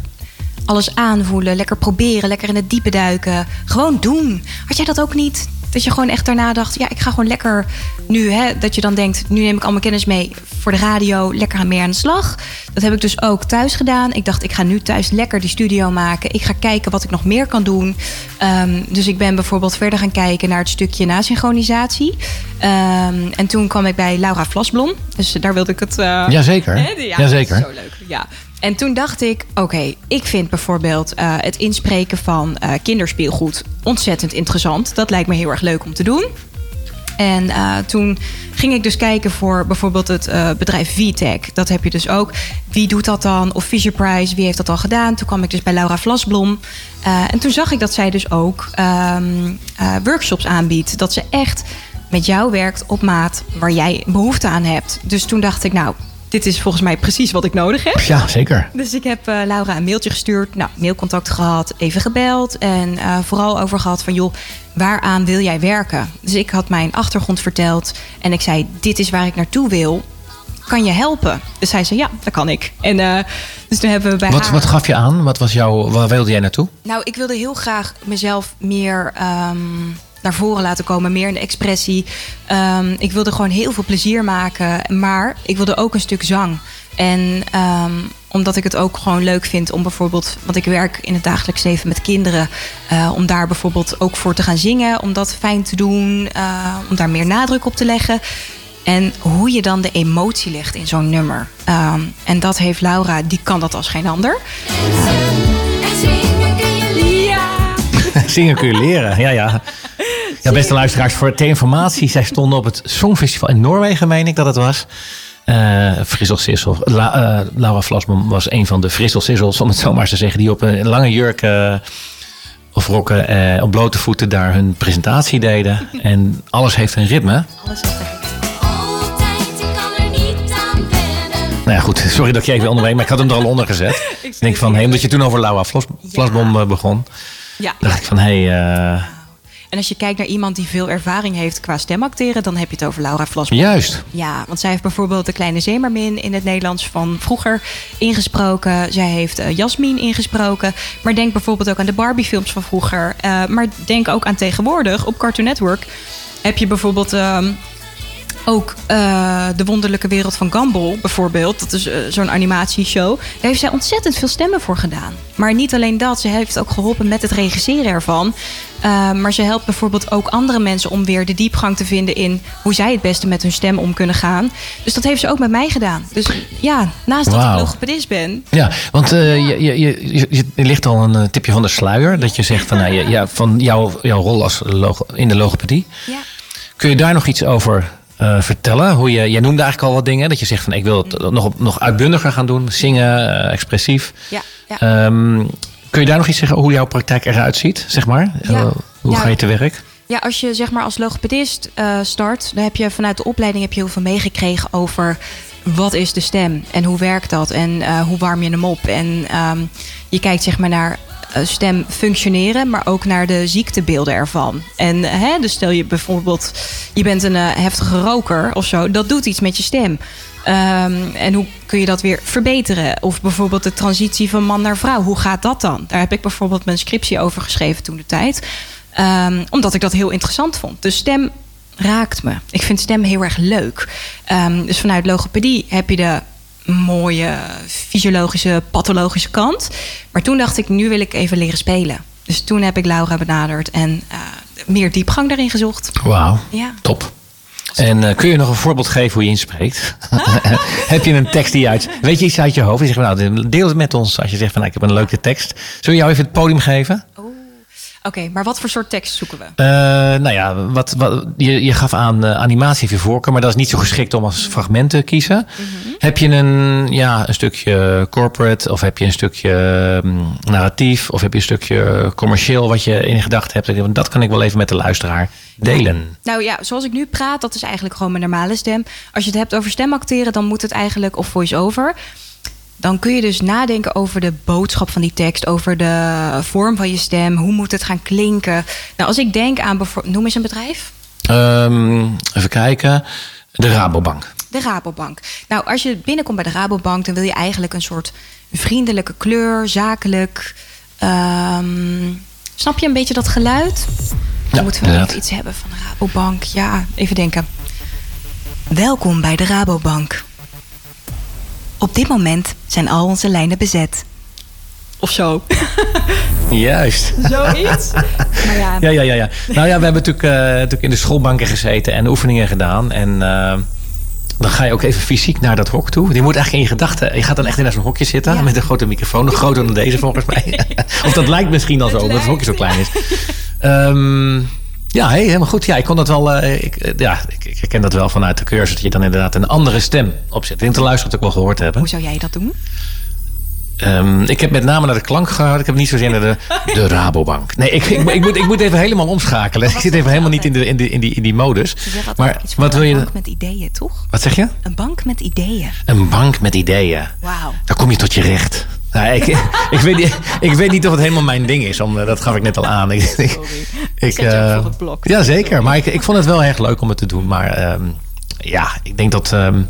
alles aanvoelen. Lekker proberen. Lekker in het diepe duiken. Gewoon doen. Had jij dat ook niet? Dat je gewoon echt daarna dacht... ja, ik ga gewoon lekker nu... Hè, dat je dan denkt, nu neem ik allemaal kennis mee voor de radio. Lekker aan mee aan de slag. Dat heb ik dus ook thuis gedaan. Ik dacht, ik ga nu thuis lekker die studio maken. Ik ga kijken wat ik nog meer kan doen. Ehm, dus ik ben bijvoorbeeld verder gaan kijken naar het stukje nasynchronisatie. Ehm, en toen kwam ik bij Laura Vlasblom. Dus daar wilde ik het... eh, Jazeker. Hè, Ja, Jazeker. Zo leuk. Ja. En toen dacht ik, oké, ik vind bijvoorbeeld eh, het inspreken van eh, kinderspeelgoed ontzettend interessant. Dat lijkt me heel erg leuk om te doen. En eh, toen ging ik dus kijken voor bijvoorbeeld het eh, bedrijf VTech. Dat heb je dus ook. Wie doet dat dan? Of Fisher Price, wie heeft dat al gedaan? Toen kwam ik dus bij Laura Vlasblom. En toen zag ik dat zij dus ook ehm, eh, workshops aanbiedt. Dat ze echt met jou werkt op maat waar jij behoefte aan hebt. Dus toen dacht ik, nou, dit is volgens mij precies wat ik nodig heb. Ja, zeker. Dus ik heb eh, Laura een mailtje gestuurd. Nou, mailcontact gehad, even gebeld. En eh, vooral over gehad van, joh, waaraan wil jij werken? Dus ik had mijn achtergrond verteld. En ik zei, dit is waar ik naartoe wil. Kan je helpen? Dus zij zei, ja, dat kan ik. En eh, dus toen hebben we bij Wat, haar... wat gaf je aan? Wat was jouw, waar wilde jij naartoe? Nou, ik wilde heel graag mezelf meer ehm, naar voren laten komen. Meer in de expressie. Ehm, ik wilde gewoon heel veel plezier maken. Maar ik wilde ook een stuk zang. En ehm, omdat ik het ook gewoon leuk vind om bijvoorbeeld... want ik werk in het dagelijks leven met kinderen... eh, om daar bijvoorbeeld ook voor te gaan zingen. Om dat fijn te doen. eh, om daar meer nadruk op te leggen. En hoe je dan de emotie legt in zo'n nummer. Ehm, en dat heeft Laura, die kan dat als geen ander. En zingen kun je leren. Zingen kun je leren, ja, ja. Ja, beste luisteraars, voor ter informatie. Zij stonden op het Songfestival in Noorwegen, meen ik dat het was. Eh Frissel Sissel. La, eh, Laura Vlasman was een van de Frissel Sissels, om het zo maar te zeggen. Die op een lange jurk eh, of rokken eh, op blote voeten daar hun presentatie deden. En alles heeft een ritme. Alles niet aan wennen. Nou ja, goed. Sorry dat ik je even onderweeg, maar ik had hem er al onder gezet. Ik denk van, hey, omdat je toen over Laura Vlasbom eh, begon. Ja, dacht ik van, hé, hey, eh, En als je kijkt naar iemand die veel ervaring heeft qua stemacteren, dan heb je het over Laura Vlasman. juist. Ja, want zij heeft bijvoorbeeld de kleine Zeemermin in het Nederlands van vroeger ingesproken. Zij heeft uh, Jasmin ingesproken. Maar denk bijvoorbeeld ook aan de Barbie-films van vroeger. Uh, maar denk ook aan tegenwoordig op Cartoon Network. heb je bijvoorbeeld ehm, ook eh, De Wonderlijke Wereld van Gumball, bijvoorbeeld. Dat is eh, zo'n animatieshow. Daar heeft zij ontzettend veel stemmen voor gedaan. Maar niet alleen dat, ze heeft ook geholpen met het regisseren ervan. Uh, maar ze helpt bijvoorbeeld ook andere mensen om weer de diepgang te vinden in hoe zij het beste met hun stem om kunnen gaan. Dus dat heeft ze ook met mij gedaan. Dus ja, naast dat ik logopedist ben, Ja, want eh, je, je, je, je, je ligt al een eh, tipje van de sluier. Dat je zegt van, nou, ja, van jouw, jouw rol als in de logopedie. ja, Kun je daar nog iets over eh, vertellen? Hoe je, jij noemde eigenlijk al wat dingen. Dat je zegt van ik wil het nog, nog uitbundiger gaan doen. Zingen, eh, expressief. ja, ja. Ehm, kun je daar nog iets zeggen hoe jouw praktijk eruit ziet? Zeg maar? Ja. Hoe ga je te werk? Ja, als je zeg maar als logopedist eh, start, dan heb je vanuit de opleiding heb je heel veel meegekregen over wat is de stem en hoe werkt dat en hoe warm je hem op. En ehm, je kijkt zeg maar naar stem functioneren, maar ook naar de ziektebeelden ervan. En eh, hè, dus stel je bijvoorbeeld, je bent een eh, heftige roker of zo, dat doet iets met je stem. Ehm, en hoe kun je dat weer verbeteren? Of bijvoorbeeld de transitie van man naar vrouw. Hoe gaat dat dan? Daar heb ik bijvoorbeeld mijn scriptie over geschreven toen de tijd. Ehm, omdat ik dat heel interessant vond. De stem raakt me. Ik vind stem heel erg leuk. Ehm, dus vanuit logopedie heb je de mooie fysiologische, pathologische kant. Maar toen dacht ik, nu wil ik even leren spelen. Dus toen heb ik Laura benaderd en eh, meer diepgang daarin gezocht. Wauw, Ja. top. En eh, kun je nog een voorbeeld geven hoe je inspreekt? Heb je een tekst die je uit... Weet je iets uit je hoofd? Je zegt van, nou, deel het met ons als je zegt van nou, ik heb een leuke tekst. Zullen we jou even het podium geven? Oké, maar wat voor soort tekst zoeken we? Eh, nou ja, wat, wat, je, je gaf aan eh, animatie heeft je voorkeur, maar dat is niet zo geschikt om als fragment te kiezen. Heb je een, ja, een stukje corporate of heb je een stukje mm, narratief of heb je een stukje commercieel wat je in gedachten hebt? Dat kan ik wel even met de luisteraar delen. Nou ja, zoals ik nu praat, dat is eigenlijk gewoon mijn normale stem. Als je het hebt over stemacteren, dan moet het eigenlijk, of voice-over. Dan kun je dus nadenken over de boodschap van die tekst, over de vorm van je stem, hoe moet het gaan klinken. Nou, als ik denk aan bijvoorbeeld, noem eens een bedrijf. Ehm, even kijken. De Rabobank. De Rabobank. Nou, als je binnenkomt bij de Rabobank, dan wil je eigenlijk een soort vriendelijke kleur, zakelijk. ehm, snap je een beetje dat geluid? Ja, Dan moeten we nog iets hebben van de Rabobank. Ja, even denken. Welkom bij de Rabobank. Op dit moment zijn al onze lijnen bezet. Of zo. Juist. Zoiets. Maar ja, Ja, ja, ja, ja. Nou ja, we hebben natuurlijk, eh, natuurlijk in de schoolbanken gezeten en oefeningen gedaan. En eh, dan ga je ook even fysiek naar dat hok toe. Je moet eigenlijk in je gedachten. Je gaat dan echt in zo'n hokje zitten Ja. met een grote microfoon. Nog groter dan deze volgens mij. of dat lijkt misschien al zo, omdat het hokje zo klein is. Ehm, ja, hey, helemaal goed. Ja, ik kon dat wel. eh, ik, eh, ja, ik, ik herken dat wel vanuit de cursus. Dat je dan inderdaad een andere stem opzet. Ik denk dat de luisteraars het ook wel gehoord hebben. hoe zou jij dat doen? Ehm, ik heb met name naar de klank gehouden. Ik heb niet zozeer naar de, de Rabobank. Nee, ik, ik, ik, moet, ik moet even helemaal omschakelen. Ik zit even helemaal niet in, de, in, de, in, die, in die modus. Maar iets wat wil je... een bank met ideeën, toch? Wat zeg je? Een bank met ideeën. Een bank met ideeën. Wauw. Dan kom je tot je recht. Nou, ik, ik, weet niet, ik weet niet of het helemaal mijn ding is. Om, eh, dat gaf ik net al aan. Ik, ik, ik, Zet je ook eh, voor het blok. Ja, zeker. Maar ik, ik vond het wel erg leuk om het te doen. Maar ehm, ja, ik denk dat... ehm,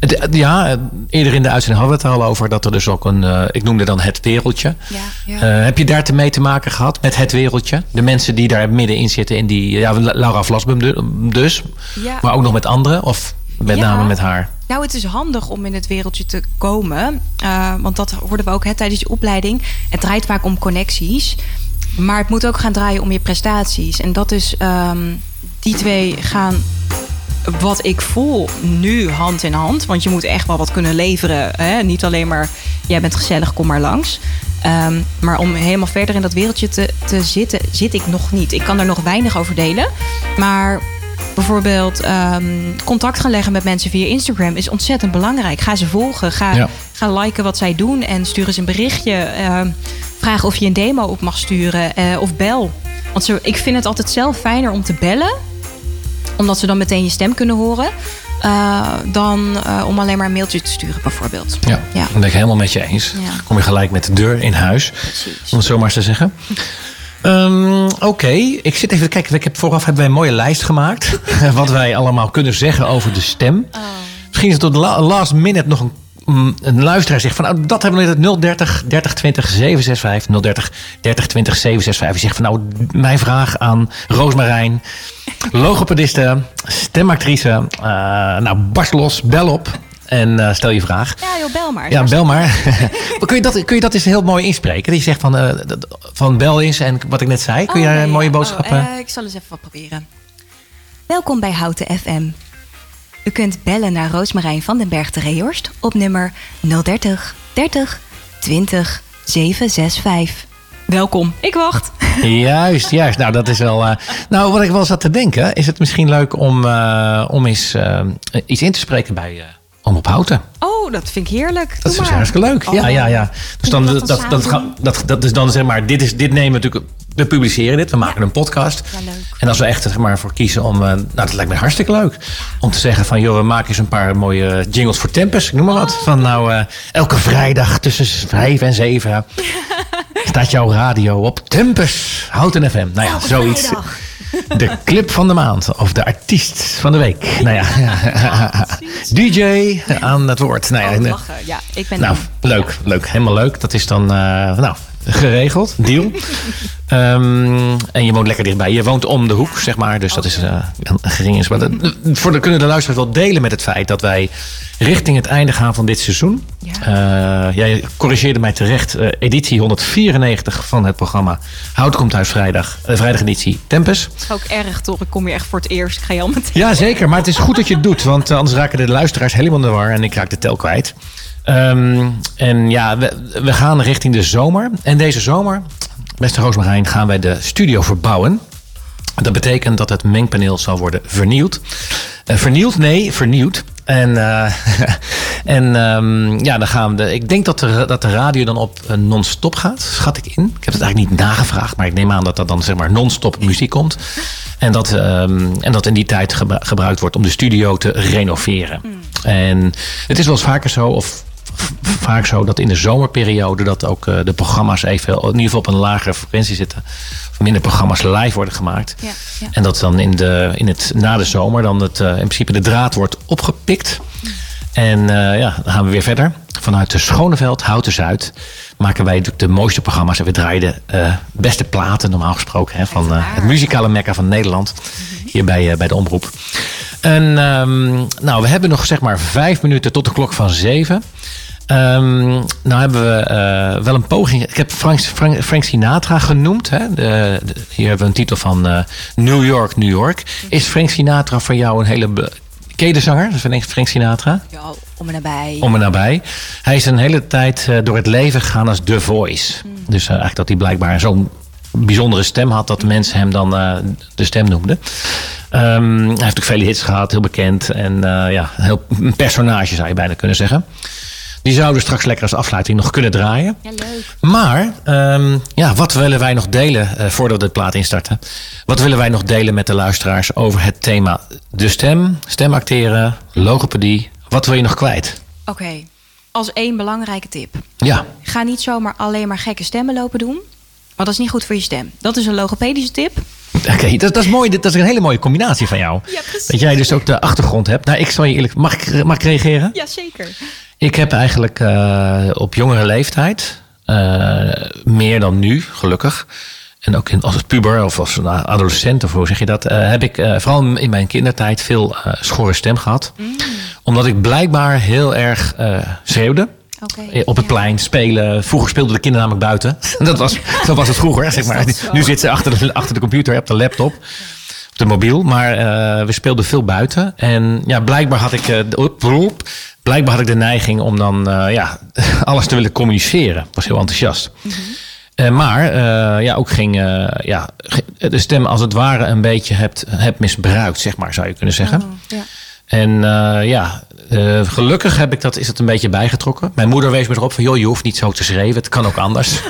het, ja, eerder in de uitzending hadden we het er al over. Dat er dus ook een... eh, ik noemde dan het wereldje. Ja, ja. Eh, heb je daar te mee te maken gehad met het wereldje? De mensen die daar middenin zitten in die... Ja, Laura Vlasbum du- dus. Ja. Maar ook nog met anderen? Of met Ja. name met haar? Nou, het is handig om in het wereldje te komen. eh, want dat hoorden we ook hè, tijdens je opleiding. Het draait vaak om connecties. Maar het moet ook gaan draaien om je prestaties. En dat is... ehm, die twee gaan wat ik voel nu hand in hand. Want je moet echt wel wat kunnen leveren. Hè? Niet alleen maar, jij bent gezellig, kom maar langs. Ehm, maar om helemaal verder in dat wereldje te, te zitten, zit ik nog niet. Ik kan er nog weinig over delen. Maar bijvoorbeeld ehm, contact gaan leggen met mensen via Instagram is ontzettend belangrijk. Ga ze volgen. Ga, Ja. ga liken wat zij doen en stuur eens een berichtje. Ehm, vraag of je een demo op mag sturen eh, of bel. Want zo, ik vind het altijd zelf fijner om te bellen omdat ze dan meteen je stem kunnen horen. eh, dan eh, om alleen maar een mailtje te sturen, bijvoorbeeld. Ja, ja. dat ben ik helemaal met je eens. Ja. Kom je gelijk met de deur in huis. Precies. Om het zo maar eens te zeggen. Ehm, Oké, ik zit even te kijken. Ik heb vooraf hebben wij een mooie lijst gemaakt. wat wij allemaal kunnen zeggen over de stem. Oh. Misschien is het tot last minute nog een mm, een luisteraar zegt van nou, dat hebben we net 030 30 20 765 030 30 20 765. Die zegt van nou, mijn vraag aan Roosmarijn, logopediste, stemactrice. eh, nou, barst los, bel op en eh, stel je vraag. Ja, joh, bel maar. Ja, bel maar. Maar kun, je dat, kun je dat eens heel mooi inspreken? Dat je zegt van, eh, van bel eens en wat ik net zei. Kun je Oh, daar nee, een mooie ja. boodschap... Oh, eh, ik zal eens even wat proberen. Welkom bij Houten FM. U kunt bellen naar Roosmarijn van den Berg de Reehorst op nummer 030 30 20 765. Welkom, ik wacht. Juist, juist. Nou, dat is wel. eh, nou, wat ik wel zat te denken, is het misschien leuk om, eh, om eens iets in te spreken bij Om op Houten. Oh, dat vind ik heerlijk. Dat Doe is maar. hartstikke leuk. Ja, Oh. ja, ja. Dus dan, dat, we dat, dat dat, ga- dat, dat is dan zeg maar, dit, is, dit nemen we natuurlijk, we publiceren dit, we maken een podcast. Ja, leuk. En als we echt zeg maar, voor kiezen om, eh, nou dat lijkt me hartstikke leuk. Om te zeggen van, joh, we maken eens een paar mooie jingles voor Tempus, ik noem maar wat. Van nou, eh, elke vrijdag tussen vijf en zeven staat jouw radio op Tempus, Houten FM. Nou ja, Elke zoiets. vrijdag. De clip van de maand of de artiest van de week. Nou ja, DJ aan het woord. Nou ja, Oh, lachen. Ja, ik ben nou, leuk, leuk. Helemaal leuk. Dat is dan, eh, nou, geregeld. Deal. Ehm, en je woont lekker dichtbij. Je woont om de hoek, zeg maar. Dus dat is eh, een gering is. Maar dat- voor de, kunnen de luisteraars wel delen met het feit dat wij richting het einde gaan van dit seizoen. Eh, jij corrigeerde mij terecht. eh, editie 194 van het programma Hout komt uit vrijdag. eh, vrijdageditie Tempus. ook erg toch. Ik kom hier echt voor het eerst. Ik ga je al meteen. Ja, zeker. Maar het is goed dat je het doet. Want anders raken de luisteraars helemaal in de war. En ik raak de tel kwijt. Ehm, en ja, we, we gaan richting de zomer. En deze zomer, beste Roosmarijn, gaan wij de studio verbouwen. Dat betekent dat het mengpaneel zal worden vernieuwd. Eh, vernieuwd? Nee, vernieuwd. En, eh, en ehm, ja, dan gaan we. De, ik denk dat de, dat de radio dan op eh, non-stop gaat, schat ik in. Ik heb het eigenlijk niet nagevraagd, maar ik neem aan dat dat dan zeg maar non-stop muziek komt. En dat, ehm, en dat in die tijd gebru- gebruikt wordt om de studio te renoveren. En het is wel eens vaker zo, of vaak zo, dat in de zomerperiode dat ook eh, de programma's even, in ieder geval op een lagere frequentie zitten. Of minder programma's live worden gemaakt. Ja, ja. En dat dan in de, in het, na de zomer dan het, eh, in principe de draad wordt opgepikt. En eh, ja, dan gaan we weer verder. Vanuit de Schoneveld, Houten Zuid, maken wij natuurlijk de mooiste programma's. En we draaien de beste platen, normaal gesproken, hè, van het muzikale mekka van Nederland. Hier bij, bij de omroep. En ehm, nou, we hebben nog zeg maar vijf minuten tot de klok van zeven. Ehm, nou hebben we eh, wel een poging. Ik heb Frank, Frank, Frank Sinatra genoemd. Hè? De, de- hier hebben we een titel van eh, New York, New York. Is Frank Sinatra voor jou een hele... be- Ken je de zanger? Frank Sinatra? Ja, om en nabij. om en nabij. Hij is een hele tijd eh, door het leven gegaan als The Voice. Dus eh, eigenlijk dat hij blijkbaar zo'n bijzondere stem had... dat de mensen hem dan eh, de stem noemden. Ehm, hij heeft natuurlijk vele hits gehad, heel bekend. En ja, een heel een personage zou je bijna kunnen zeggen. Die zouden straks lekker als afsluiting nog kunnen draaien. Ja, leuk. Maar ehm, ja, wat willen wij nog delen eh, voordat we de plaat instarten? Wat willen wij nog delen met de luisteraars over het thema de stem, stemacteren, logopedie? Wat wil je nog kwijt? Oké, als één belangrijke tip. Ja, Ga niet zomaar alleen maar gekke stemmen lopen doen. Want dat is niet goed voor je stem. Dat is een logopedische tip. oké, dat, dat is mooi. Dat is een hele mooie combinatie van jou. Ja, precies. Dat jij dus ook de achtergrond hebt. Nou, ik zal je eerlijk. Mag ik, mag ik reageren? Ja, zeker. Ik heb eigenlijk eh, op jongere leeftijd, eh, meer dan nu, gelukkig. En ook in, als puber of als adolescent, of hoe zeg je dat, eh, heb ik vooral in mijn kindertijd veel schorre stem gehad. Omdat ik blijkbaar heel erg schreeuwde. Eh, Op het ja. plein spelen. Vroeger speelden de kinderen namelijk buiten. dat, was, dat was het vroeger, zeg maar. zo? Nu zitten ze achter de, achter de computer, op de laptop, op de mobiel. Maar eh, we speelden veel buiten. En ja, blijkbaar had ik, oep, blijkbaar had ik de neiging om dan ja, alles te willen communiceren. Ik was heel enthousiast. Eh, maar ja, ook ging ja, de stem als het ware een beetje hebt, hebt misbruikt, zeg maar, zou je kunnen zeggen. Oh, ja. En ja, eh, gelukkig heb ik dat, is dat een beetje bijgetrokken. Mijn moeder wees me erop van, joh, je hoeft niet zo te schreeuwen. Het kan ook anders.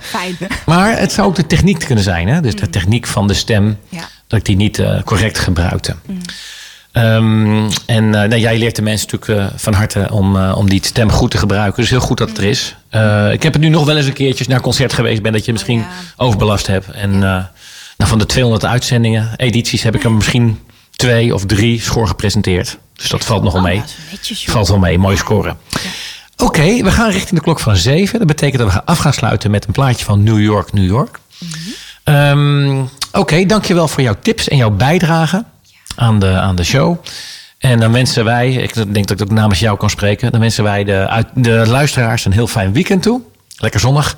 Fijn. maar het zou ook de techniek kunnen zijn. Hè? Dus de techniek van de stem, Ja. dat ik die niet eh, correct gebruikte. Ehm, en eh, nee, jij leert de mensen natuurlijk van harte om, om die stem goed te gebruiken. Dus heel goed dat het er is. Ik heb het nu nog wel eens een keertje naar een concert geweest ben dat je misschien ja. overbelast hebt. En nou, van de 200 uitzendingen, edities, heb ik er misschien twee of drie schoor gepresenteerd. Dus dat valt nogal Oh, mee. netjes. Valt wel mee, mooie score. Oké, we gaan richting de klok van zeven. Dat betekent dat we af gaan sluiten met een plaatje van New York, New York. Ehm, Oké, dankjewel voor jouw tips en jouw bijdrage aan de, aan de show. En dan wensen wij, ik denk dat ik ook namens jou kan spreken, dan wensen wij de, de luisteraars een heel fijn weekend toe. Lekker zonnig.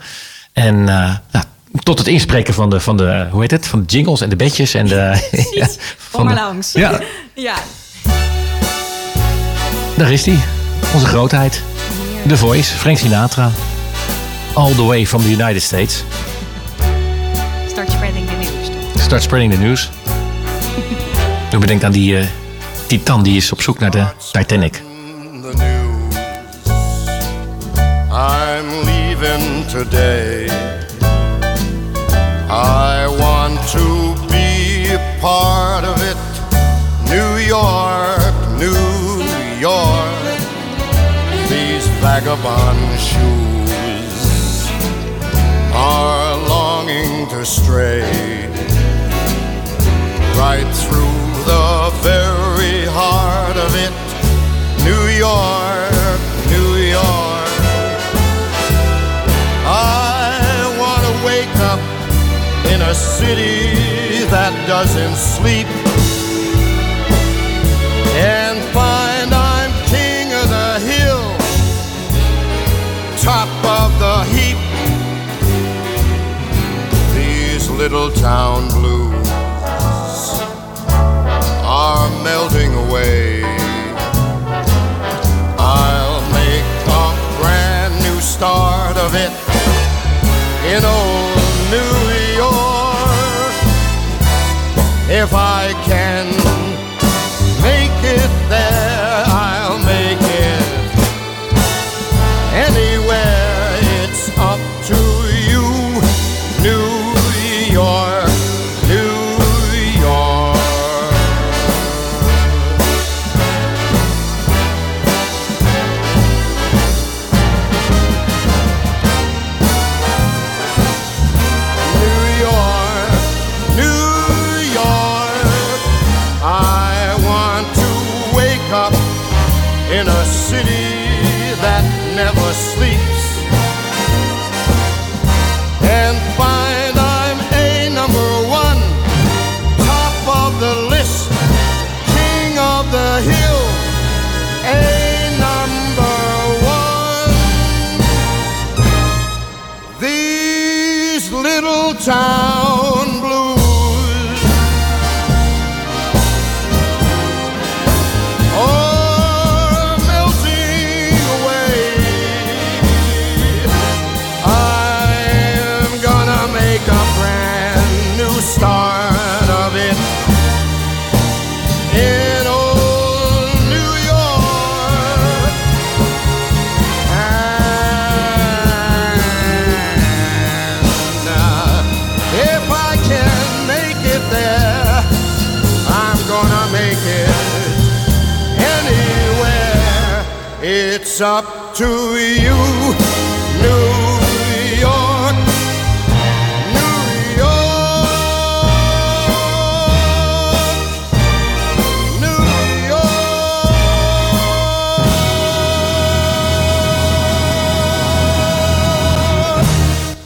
En eh, nou, tot het inspreken van de, van de, hoe heet het, van de jingles en de bedjes en de... ja, Kom maar de- langs. Ja, ja. Daar is hij. Onze grootheid. The Voice, Frank Sinatra. All the way from the United States. Start spreading the news. toch? Start spreading the news. Ik bedenk aan die eh, titan die is op zoek naar de Titanic. the news. I'm leaving today. Vagabond shoes are longing to stray right through the very heart of it. New York, New York. I want to wake up in a city that doesn't sleep and find little town blues are melting away. I'll make a brand new start of it in old New York. If I can